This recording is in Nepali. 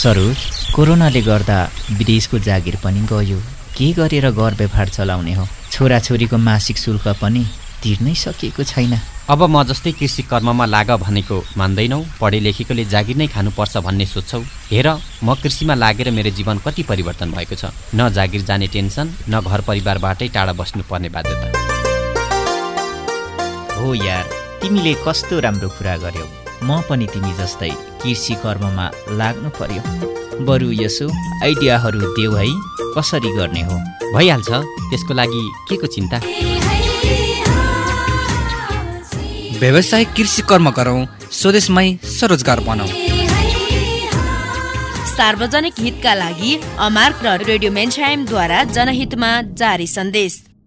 सरोज कोरोनाले गर्दा विदेशको जागिर पनि गयो। के गरेर घर व्यवहार चलाउने हो? छोराछोरीको मासिक शुल्क पनि तिर्नै सकिएको छैन। अब म जस्तै कृषि कर्ममा लाग भनेको मान्दैनौ। पढे लेखेकोले जागिर नै खानुपर्छ भन्ने सोध्छौ हेर म कृषिमा लागेर मेरो जीवन कति परिवर्तन भएको छ। न जागिर जाने टेन्सन न घर परिवारबाटै टाढा बस्नुपर्ने बाध्यता। हो यार तिमीले कस्तो राम्रो कुरा गर्यौ। म पनि तिमी जस्तै कृषि कर्ममा लाग्नु पर्यो। बरु यसो आइडियाहरू देऊ है कसरी गर्ने हो? भइहाल्छ त्यसको लागि के को चिन्ता? व्यावसायिक कृषि कर्म गरौँ स्वदेशमै स्वरोजगार बनाऊ। सार्वजनिक हितका लागि अमार्क र रेडियो मेन्साइमद्वारा जनहितमा जारी सन्देश।